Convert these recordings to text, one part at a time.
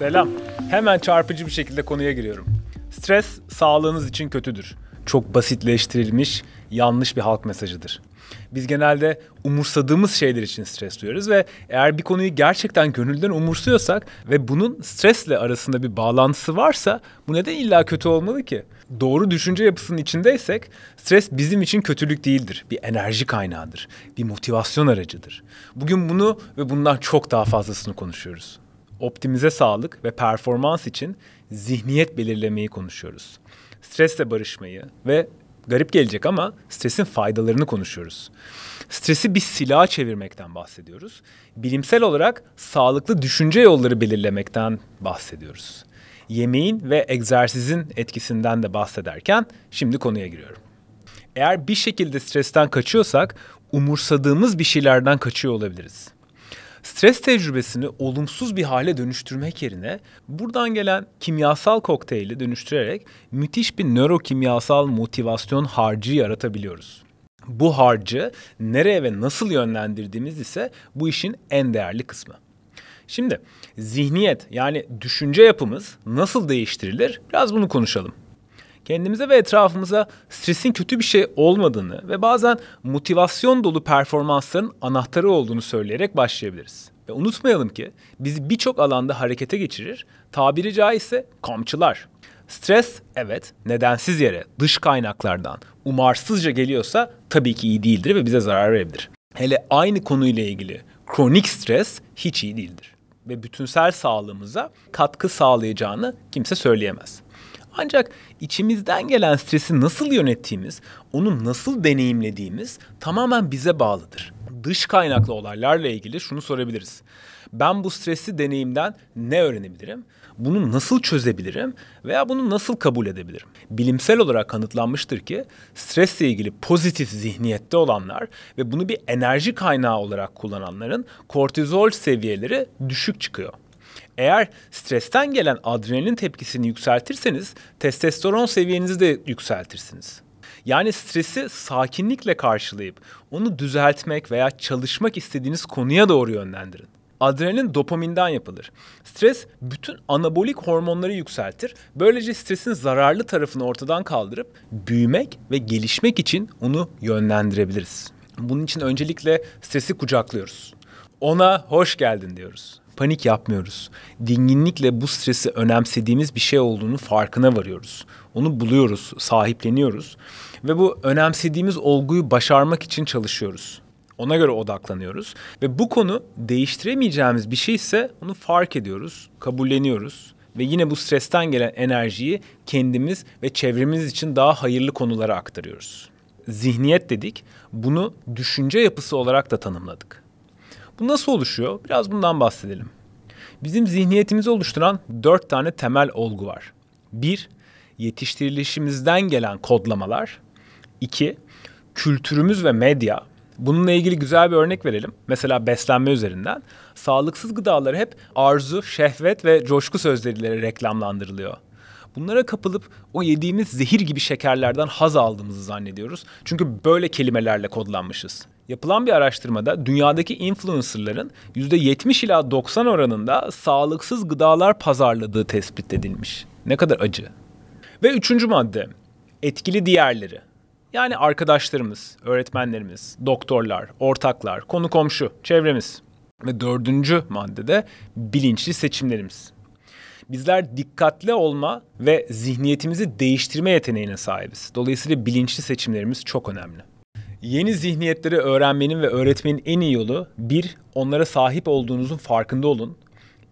Selam. Hemen çarpıcı bir şekilde konuya giriyorum. Stres sağlığınız için kötüdür. Çok basitleştirilmiş, yanlış bir halk mesajıdır. Biz genelde umursadığımız şeyler için stres duyuyoruz ve eğer bir konuyu gerçekten gönülden umursuyorsak ve bunun stresle arasında bir bağlantısı varsa bu neden illa kötü olmalı ki? Doğru düşünce yapısının içindeysek stres bizim için kötülük değildir. Bir enerji kaynağıdır. Bir motivasyon aracıdır. Bugün bunu ve bundan çok daha fazlasını konuşuyoruz. Optimize sağlık ve performans için zihniyet belirlemeyi konuşuyoruz. Stresle barışmayı ve garip gelecek ama stresin faydalarını konuşuyoruz. Stresi bir silah çevirmekten bahsediyoruz. Bilimsel olarak sağlıklı düşünce yolları belirlemekten bahsediyoruz. Yemeğin ve egzersizin etkisinden de bahsederken şimdi konuya giriyorum. Eğer bir şekilde stresten kaçıyorsak umursadığımız bir şeylerden kaçıyor olabiliriz. Stres tecrübesini olumsuz bir hale dönüştürmek yerine buradan gelen kimyasal kokteyli dönüştürerek müthiş bir nörokimyasal motivasyon harcı yaratabiliyoruz. Bu harcı nereye ve nasıl yönlendirdiğimiz ise bu işin en değerli kısmı. Şimdi zihniyet yani düşünce yapımız nasıl değiştirilir? Biraz bunu konuşalım kendimize ve etrafımıza stresin kötü bir şey olmadığını ve bazen motivasyon dolu performansların anahtarı olduğunu söyleyerek başlayabiliriz. Ve unutmayalım ki bizi birçok alanda harekete geçirir, tabiri caizse kamçılar. Stres evet nedensiz yere dış kaynaklardan umarsızca geliyorsa tabii ki iyi değildir ve bize zarar verebilir. Hele aynı konuyla ilgili kronik stres hiç iyi değildir ve bütünsel sağlığımıza katkı sağlayacağını kimse söyleyemez. Ancak içimizden gelen stresi nasıl yönettiğimiz, onu nasıl deneyimlediğimiz tamamen bize bağlıdır. Dış kaynaklı olaylarla ilgili şunu sorabiliriz. Ben bu stresli deneyimden ne öğrenebilirim? Bunu nasıl çözebilirim veya bunu nasıl kabul edebilirim? Bilimsel olarak kanıtlanmıştır ki stresle ilgili pozitif zihniyette olanlar ve bunu bir enerji kaynağı olarak kullananların kortizol seviyeleri düşük çıkıyor. Eğer stresten gelen adrenalin tepkisini yükseltirseniz testosteron seviyenizi de yükseltirsiniz. Yani stresi sakinlikle karşılayıp onu düzeltmek veya çalışmak istediğiniz konuya doğru yönlendirin. Adrenalin dopaminden yapılır. Stres bütün anabolik hormonları yükseltir. Böylece stresin zararlı tarafını ortadan kaldırıp büyümek ve gelişmek için onu yönlendirebiliriz. Bunun için öncelikle stresi kucaklıyoruz. Ona hoş geldin diyoruz panik yapmıyoruz. Dinginlikle bu stresi önemsediğimiz bir şey olduğunu farkına varıyoruz. Onu buluyoruz, sahipleniyoruz ve bu önemsediğimiz olguyu başarmak için çalışıyoruz. Ona göre odaklanıyoruz ve bu konu değiştiremeyeceğimiz bir şey ise onu fark ediyoruz, kabulleniyoruz ve yine bu stresten gelen enerjiyi kendimiz ve çevremiz için daha hayırlı konulara aktarıyoruz. Zihniyet dedik, bunu düşünce yapısı olarak da tanımladık. Bu nasıl oluşuyor? Biraz bundan bahsedelim. Bizim zihniyetimizi oluşturan dört tane temel olgu var. Bir, yetiştirilişimizden gelen kodlamalar. İki, kültürümüz ve medya. Bununla ilgili güzel bir örnek verelim. Mesela beslenme üzerinden. Sağlıksız gıdalar hep arzu, şehvet ve coşku sözleriyle reklamlandırılıyor. Bunlara kapılıp o yediğimiz zehir gibi şekerlerden haz aldığımızı zannediyoruz. Çünkü böyle kelimelerle kodlanmışız. Yapılan bir araştırmada dünyadaki influencerların %70 ila 90 oranında sağlıksız gıdalar pazarladığı tespit edilmiş. Ne kadar acı. Ve üçüncü madde, etkili diğerleri. Yani arkadaşlarımız, öğretmenlerimiz, doktorlar, ortaklar, konu komşu, çevremiz. Ve dördüncü maddede bilinçli seçimlerimiz. Bizler dikkatli olma ve zihniyetimizi değiştirme yeteneğine sahibiz. Dolayısıyla bilinçli seçimlerimiz çok önemli. Yeni zihniyetleri öğrenmenin ve öğretmenin en iyi yolu bir, onlara sahip olduğunuzun farkında olun.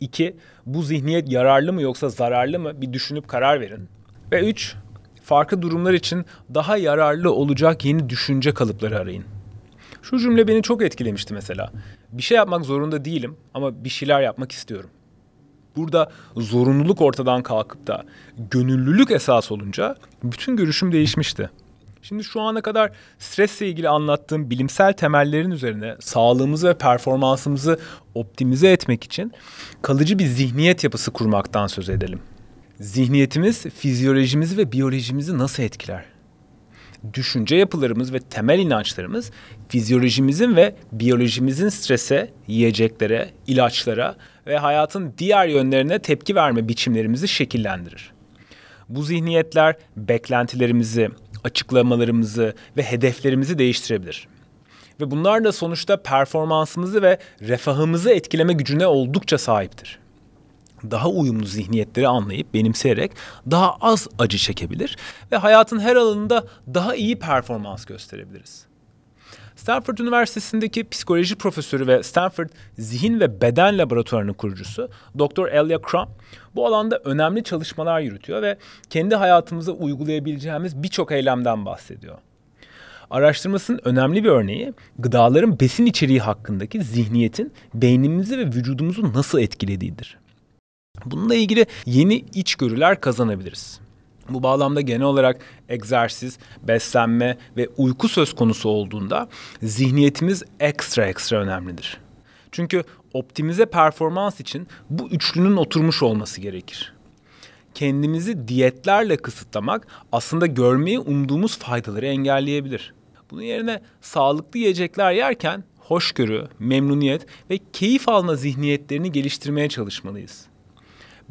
İki, bu zihniyet yararlı mı yoksa zararlı mı bir düşünüp karar verin. Ve üç, farklı durumlar için daha yararlı olacak yeni düşünce kalıpları arayın. Şu cümle beni çok etkilemişti mesela. Bir şey yapmak zorunda değilim ama bir şeyler yapmak istiyorum. Burada zorunluluk ortadan kalkıp da gönüllülük esas olunca bütün görüşüm değişmişti. Şimdi şu ana kadar stresle ilgili anlattığım bilimsel temellerin üzerine sağlığımızı ve performansımızı optimize etmek için kalıcı bir zihniyet yapısı kurmaktan söz edelim. Zihniyetimiz fizyolojimizi ve biyolojimizi nasıl etkiler? düşünce yapılarımız ve temel inançlarımız fizyolojimizin ve biyolojimizin strese, yiyeceklere, ilaçlara ve hayatın diğer yönlerine tepki verme biçimlerimizi şekillendirir. Bu zihniyetler beklentilerimizi, açıklamalarımızı ve hedeflerimizi değiştirebilir. Ve bunlar da sonuçta performansımızı ve refahımızı etkileme gücüne oldukça sahiptir daha uyumlu zihniyetleri anlayıp benimseyerek daha az acı çekebilir ve hayatın her alanında daha iyi performans gösterebiliriz. Stanford Üniversitesi'ndeki psikoloji profesörü ve Stanford Zihin ve Beden Laboratuvarı'nın kurucusu Dr. Elia Crum bu alanda önemli çalışmalar yürütüyor ve kendi hayatımıza uygulayabileceğimiz birçok eylemden bahsediyor. Araştırmasının önemli bir örneği gıdaların besin içeriği hakkındaki zihniyetin beynimizi ve vücudumuzu nasıl etkilediğidir. Bununla ilgili yeni içgörüler kazanabiliriz. Bu bağlamda genel olarak egzersiz, beslenme ve uyku söz konusu olduğunda zihniyetimiz ekstra ekstra önemlidir. Çünkü optimize performans için bu üçlünün oturmuş olması gerekir. Kendimizi diyetlerle kısıtlamak aslında görmeyi umduğumuz faydaları engelleyebilir. Bunun yerine sağlıklı yiyecekler yerken hoşgörü, memnuniyet ve keyif alma zihniyetlerini geliştirmeye çalışmalıyız.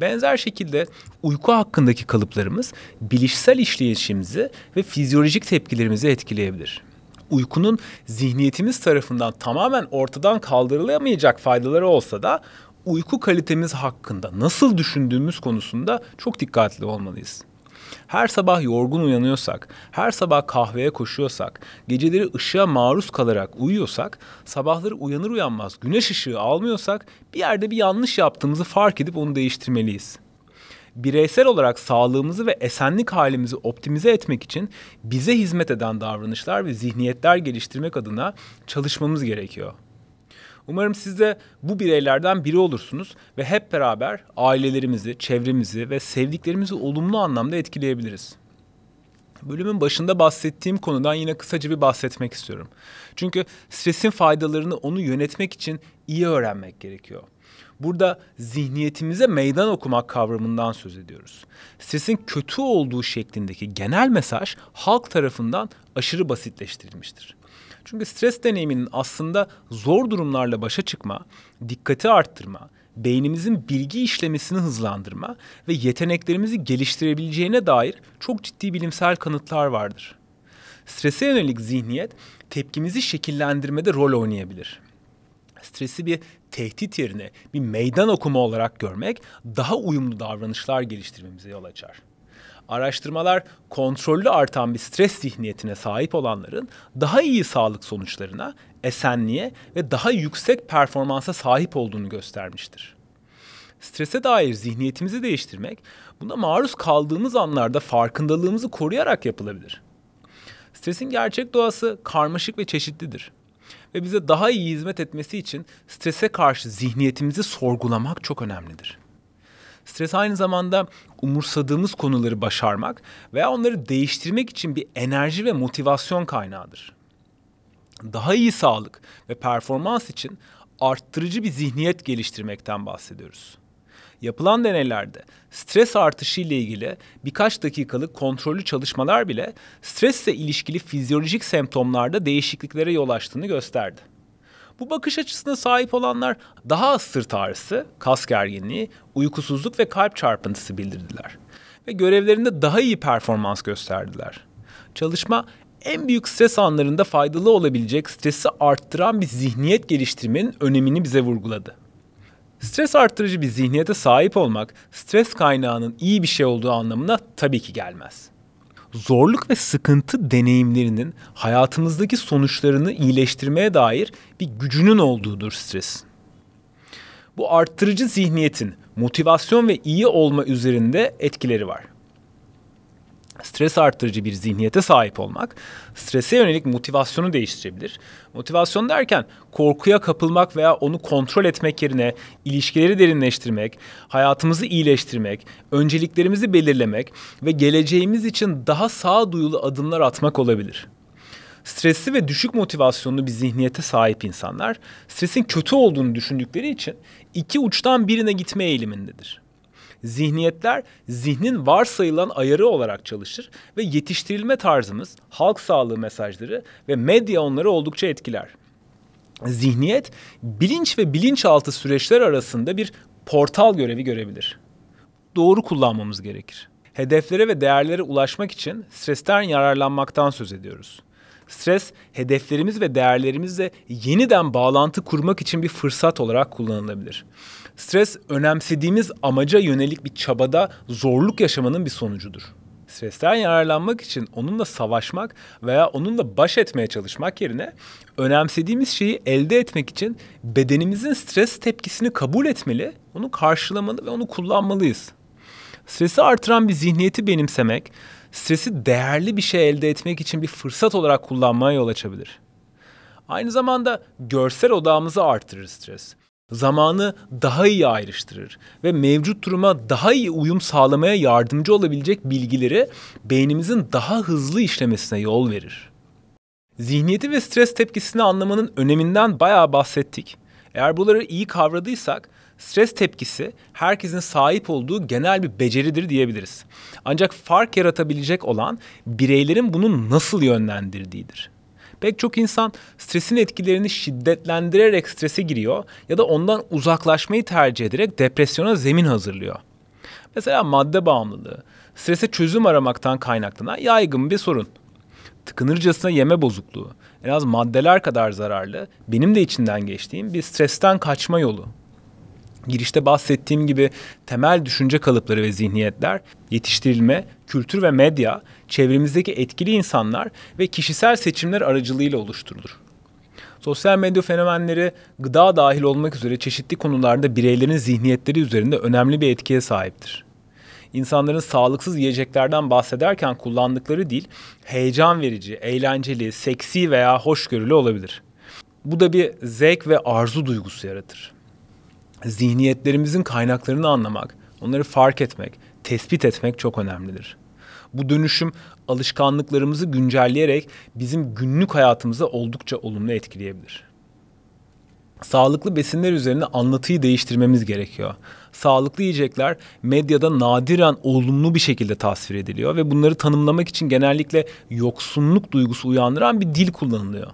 Benzer şekilde uyku hakkındaki kalıplarımız bilişsel işleyişimizi ve fizyolojik tepkilerimizi etkileyebilir. Uykunun zihniyetimiz tarafından tamamen ortadan kaldırılamayacak faydaları olsa da uyku kalitemiz hakkında nasıl düşündüğümüz konusunda çok dikkatli olmalıyız. Her sabah yorgun uyanıyorsak, her sabah kahveye koşuyorsak, geceleri ışığa maruz kalarak uyuyorsak, sabahları uyanır uyanmaz güneş ışığı almıyorsak bir yerde bir yanlış yaptığımızı fark edip onu değiştirmeliyiz. Bireysel olarak sağlığımızı ve esenlik halimizi optimize etmek için bize hizmet eden davranışlar ve zihniyetler geliştirmek adına çalışmamız gerekiyor. Umarım siz de bu bireylerden biri olursunuz ve hep beraber ailelerimizi, çevremizi ve sevdiklerimizi olumlu anlamda etkileyebiliriz. Bölümün başında bahsettiğim konudan yine kısaca bir bahsetmek istiyorum. Çünkü stresin faydalarını onu yönetmek için iyi öğrenmek gerekiyor. Burada zihniyetimize meydan okumak kavramından söz ediyoruz. Stresin kötü olduğu şeklindeki genel mesaj halk tarafından aşırı basitleştirilmiştir. Çünkü stres deneyiminin aslında zor durumlarla başa çıkma, dikkati arttırma, beynimizin bilgi işlemesini hızlandırma ve yeteneklerimizi geliştirebileceğine dair çok ciddi bilimsel kanıtlar vardır. Strese yönelik zihniyet tepkimizi şekillendirmede rol oynayabilir. Stresi bir tehdit yerine bir meydan okuma olarak görmek daha uyumlu davranışlar geliştirmemize yol açar. Araştırmalar kontrollü artan bir stres zihniyetine sahip olanların daha iyi sağlık sonuçlarına, esenliğe ve daha yüksek performansa sahip olduğunu göstermiştir. Strese dair zihniyetimizi değiştirmek, buna maruz kaldığımız anlarda farkındalığımızı koruyarak yapılabilir. Stresin gerçek doğası karmaşık ve çeşitlidir. Ve bize daha iyi hizmet etmesi için strese karşı zihniyetimizi sorgulamak çok önemlidir. Stres aynı zamanda umursadığımız konuları başarmak veya onları değiştirmek için bir enerji ve motivasyon kaynağıdır. Daha iyi sağlık ve performans için arttırıcı bir zihniyet geliştirmekten bahsediyoruz. Yapılan deneylerde stres artışı ile ilgili birkaç dakikalık kontrollü çalışmalar bile stresle ilişkili fizyolojik semptomlarda değişikliklere yol açtığını gösterdi. Bu bakış açısına sahip olanlar daha az sırt ağrısı, kas gerginliği, uykusuzluk ve kalp çarpıntısı bildirdiler. Ve görevlerinde daha iyi performans gösterdiler. Çalışma en büyük stres anlarında faydalı olabilecek stresi arttıran bir zihniyet geliştirmenin önemini bize vurguladı. Stres arttırıcı bir zihniyete sahip olmak stres kaynağının iyi bir şey olduğu anlamına tabii ki gelmez zorluk ve sıkıntı deneyimlerinin hayatımızdaki sonuçlarını iyileştirmeye dair bir gücünün olduğudur stres. Bu arttırıcı zihniyetin motivasyon ve iyi olma üzerinde etkileri var stres arttırıcı bir zihniyete sahip olmak strese yönelik motivasyonu değiştirebilir. Motivasyon derken korkuya kapılmak veya onu kontrol etmek yerine ilişkileri derinleştirmek, hayatımızı iyileştirmek, önceliklerimizi belirlemek ve geleceğimiz için daha sağduyulu adımlar atmak olabilir. Stresli ve düşük motivasyonlu bir zihniyete sahip insanlar stresin kötü olduğunu düşündükleri için iki uçtan birine gitme eğilimindedir Zihniyetler zihnin varsayılan ayarı olarak çalışır ve yetiştirilme tarzımız, halk sağlığı mesajları ve medya onları oldukça etkiler. Zihniyet bilinç ve bilinçaltı süreçler arasında bir portal görevi görebilir. Doğru kullanmamız gerekir. Hedeflere ve değerlere ulaşmak için stresten yararlanmaktan söz ediyoruz. Stres hedeflerimiz ve değerlerimizle yeniden bağlantı kurmak için bir fırsat olarak kullanılabilir. Stres önemsediğimiz amaca yönelik bir çabada zorluk yaşamanın bir sonucudur. Stresten yararlanmak için onunla savaşmak veya onunla baş etmeye çalışmak yerine önemsediğimiz şeyi elde etmek için bedenimizin stres tepkisini kabul etmeli, onu karşılamalı ve onu kullanmalıyız. Stresi artıran bir zihniyeti benimsemek, stresi değerli bir şey elde etmek için bir fırsat olarak kullanmaya yol açabilir. Aynı zamanda görsel odağımızı artırır stres. Zamanı daha iyi ayrıştırır ve mevcut duruma daha iyi uyum sağlamaya yardımcı olabilecek bilgileri beynimizin daha hızlı işlemesine yol verir. Zihniyeti ve stres tepkisini anlamanın öneminden bayağı bahsettik. Eğer bunları iyi kavradıysak stres tepkisi herkesin sahip olduğu genel bir beceridir diyebiliriz. Ancak fark yaratabilecek olan bireylerin bunu nasıl yönlendirdiğidir. Pek çok insan stresin etkilerini şiddetlendirerek strese giriyor ya da ondan uzaklaşmayı tercih ederek depresyona zemin hazırlıyor. Mesela madde bağımlılığı, strese çözüm aramaktan kaynaklanan yaygın bir sorun. Tıkınırcasına yeme bozukluğu, en az maddeler kadar zararlı, benim de içinden geçtiğim bir stresten kaçma yolu girişte bahsettiğim gibi temel düşünce kalıpları ve zihniyetler, yetiştirilme, kültür ve medya, çevremizdeki etkili insanlar ve kişisel seçimler aracılığıyla oluşturulur. Sosyal medya fenomenleri gıda dahil olmak üzere çeşitli konularda bireylerin zihniyetleri üzerinde önemli bir etkiye sahiptir. İnsanların sağlıksız yiyeceklerden bahsederken kullandıkları dil heyecan verici, eğlenceli, seksi veya hoşgörülü olabilir. Bu da bir zevk ve arzu duygusu yaratır zihniyetlerimizin kaynaklarını anlamak, onları fark etmek, tespit etmek çok önemlidir. Bu dönüşüm alışkanlıklarımızı güncelleyerek bizim günlük hayatımıza oldukça olumlu etkileyebilir. Sağlıklı besinler üzerine anlatıyı değiştirmemiz gerekiyor. Sağlıklı yiyecekler medyada nadiren olumlu bir şekilde tasvir ediliyor ve bunları tanımlamak için genellikle yoksunluk duygusu uyandıran bir dil kullanılıyor.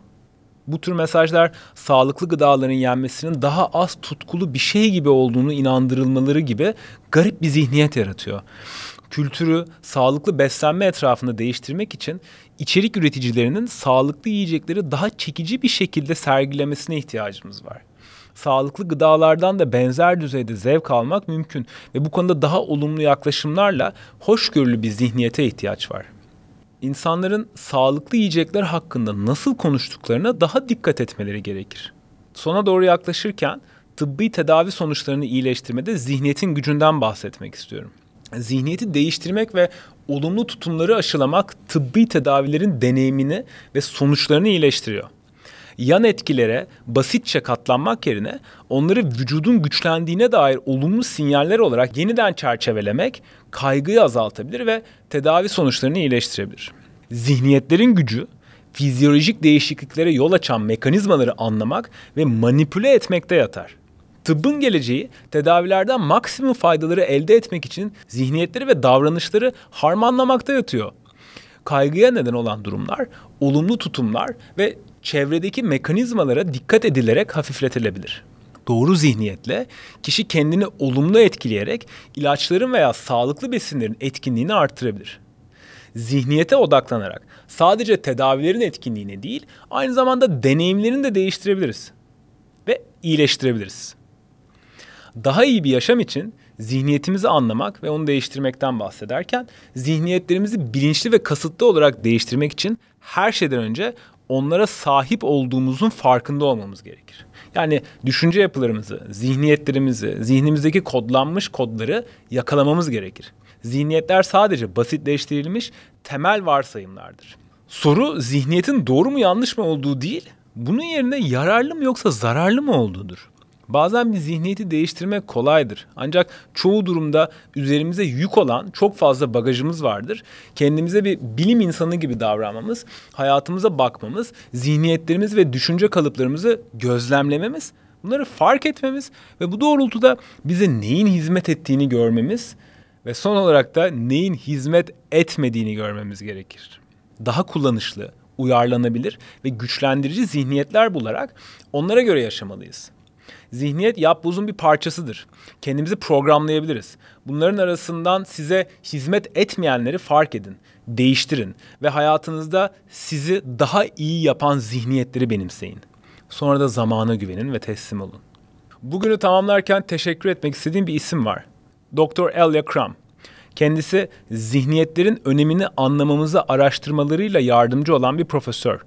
Bu tür mesajlar sağlıklı gıdaların yenmesinin daha az tutkulu bir şey gibi olduğunu inandırılmaları gibi garip bir zihniyet yaratıyor. Kültürü sağlıklı beslenme etrafında değiştirmek için içerik üreticilerinin sağlıklı yiyecekleri daha çekici bir şekilde sergilemesine ihtiyacımız var. Sağlıklı gıdalardan da benzer düzeyde zevk almak mümkün ve bu konuda daha olumlu yaklaşımlarla hoşgörülü bir zihniyete ihtiyaç var insanların sağlıklı yiyecekler hakkında nasıl konuştuklarına daha dikkat etmeleri gerekir. Sona doğru yaklaşırken tıbbi tedavi sonuçlarını iyileştirmede zihniyetin gücünden bahsetmek istiyorum. Zihniyeti değiştirmek ve olumlu tutumları aşılamak tıbbi tedavilerin deneyimini ve sonuçlarını iyileştiriyor. Yan etkilere basitçe katlanmak yerine onları vücudun güçlendiğine dair olumlu sinyaller olarak yeniden çerçevelemek kaygıyı azaltabilir ve tedavi sonuçlarını iyileştirebilir. Zihniyetlerin gücü fizyolojik değişikliklere yol açan mekanizmaları anlamak ve manipüle etmekte yatar. Tıbbın geleceği tedavilerden maksimum faydaları elde etmek için zihniyetleri ve davranışları harmanlamakta yatıyor. Kaygıya neden olan durumlar, olumlu tutumlar ve çevredeki mekanizmalara dikkat edilerek hafifletilebilir doğru zihniyetle kişi kendini olumlu etkileyerek ilaçların veya sağlıklı besinlerin etkinliğini artırabilir. Zihniyete odaklanarak sadece tedavilerin etkinliğini değil, aynı zamanda deneyimlerini de değiştirebiliriz ve iyileştirebiliriz. Daha iyi bir yaşam için zihniyetimizi anlamak ve onu değiştirmekten bahsederken zihniyetlerimizi bilinçli ve kasıtlı olarak değiştirmek için her şeyden önce onlara sahip olduğumuzun farkında olmamız gerekir. Yani düşünce yapılarımızı, zihniyetlerimizi, zihnimizdeki kodlanmış kodları yakalamamız gerekir. Zihniyetler sadece basitleştirilmiş temel varsayımlardır. Soru zihniyetin doğru mu yanlış mı olduğu değil, bunun yerine yararlı mı yoksa zararlı mı olduğudur. Bazen bir zihniyeti değiştirmek kolaydır. Ancak çoğu durumda üzerimize yük olan çok fazla bagajımız vardır. Kendimize bir bilim insanı gibi davranmamız, hayatımıza bakmamız, zihniyetlerimiz ve düşünce kalıplarımızı gözlemlememiz Bunları fark etmemiz ve bu doğrultuda bize neyin hizmet ettiğini görmemiz ve son olarak da neyin hizmet etmediğini görmemiz gerekir. Daha kullanışlı, uyarlanabilir ve güçlendirici zihniyetler bularak onlara göre yaşamalıyız. Zihniyet yapbozun bir parçasıdır. Kendimizi programlayabiliriz. Bunların arasından size hizmet etmeyenleri fark edin, değiştirin ve hayatınızda sizi daha iyi yapan zihniyetleri benimseyin. Sonra da zamana güvenin ve teslim olun. Bugünü tamamlarken teşekkür etmek istediğim bir isim var. Dr. Elia Crum. Kendisi zihniyetlerin önemini anlamamızı araştırmalarıyla yardımcı olan bir profesör.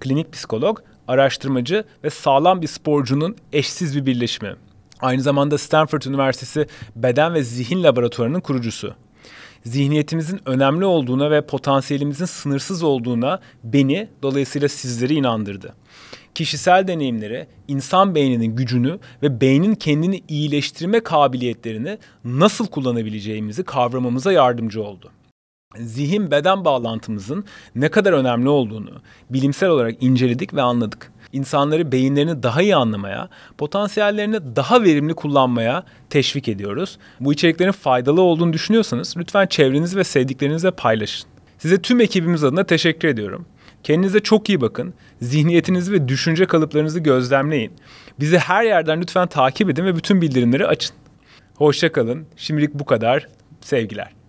Klinik psikolog, araştırmacı ve sağlam bir sporcunun eşsiz bir birleşimi. Aynı zamanda Stanford Üniversitesi Beden ve Zihin Laboratuvarı'nın kurucusu. Zihniyetimizin önemli olduğuna ve potansiyelimizin sınırsız olduğuna beni, dolayısıyla sizleri inandırdı kişisel deneyimleri, insan beyninin gücünü ve beynin kendini iyileştirme kabiliyetlerini nasıl kullanabileceğimizi kavramamıza yardımcı oldu. Zihin beden bağlantımızın ne kadar önemli olduğunu bilimsel olarak inceledik ve anladık. İnsanları beyinlerini daha iyi anlamaya, potansiyellerini daha verimli kullanmaya teşvik ediyoruz. Bu içeriklerin faydalı olduğunu düşünüyorsanız lütfen çevreniz ve sevdiklerinizle paylaşın. Size tüm ekibimiz adına teşekkür ediyorum. Kendinize çok iyi bakın. Zihniyetinizi ve düşünce kalıplarınızı gözlemleyin. Bizi her yerden lütfen takip edin ve bütün bildirimleri açın. Hoşça kalın. Şimdilik bu kadar. Sevgiler.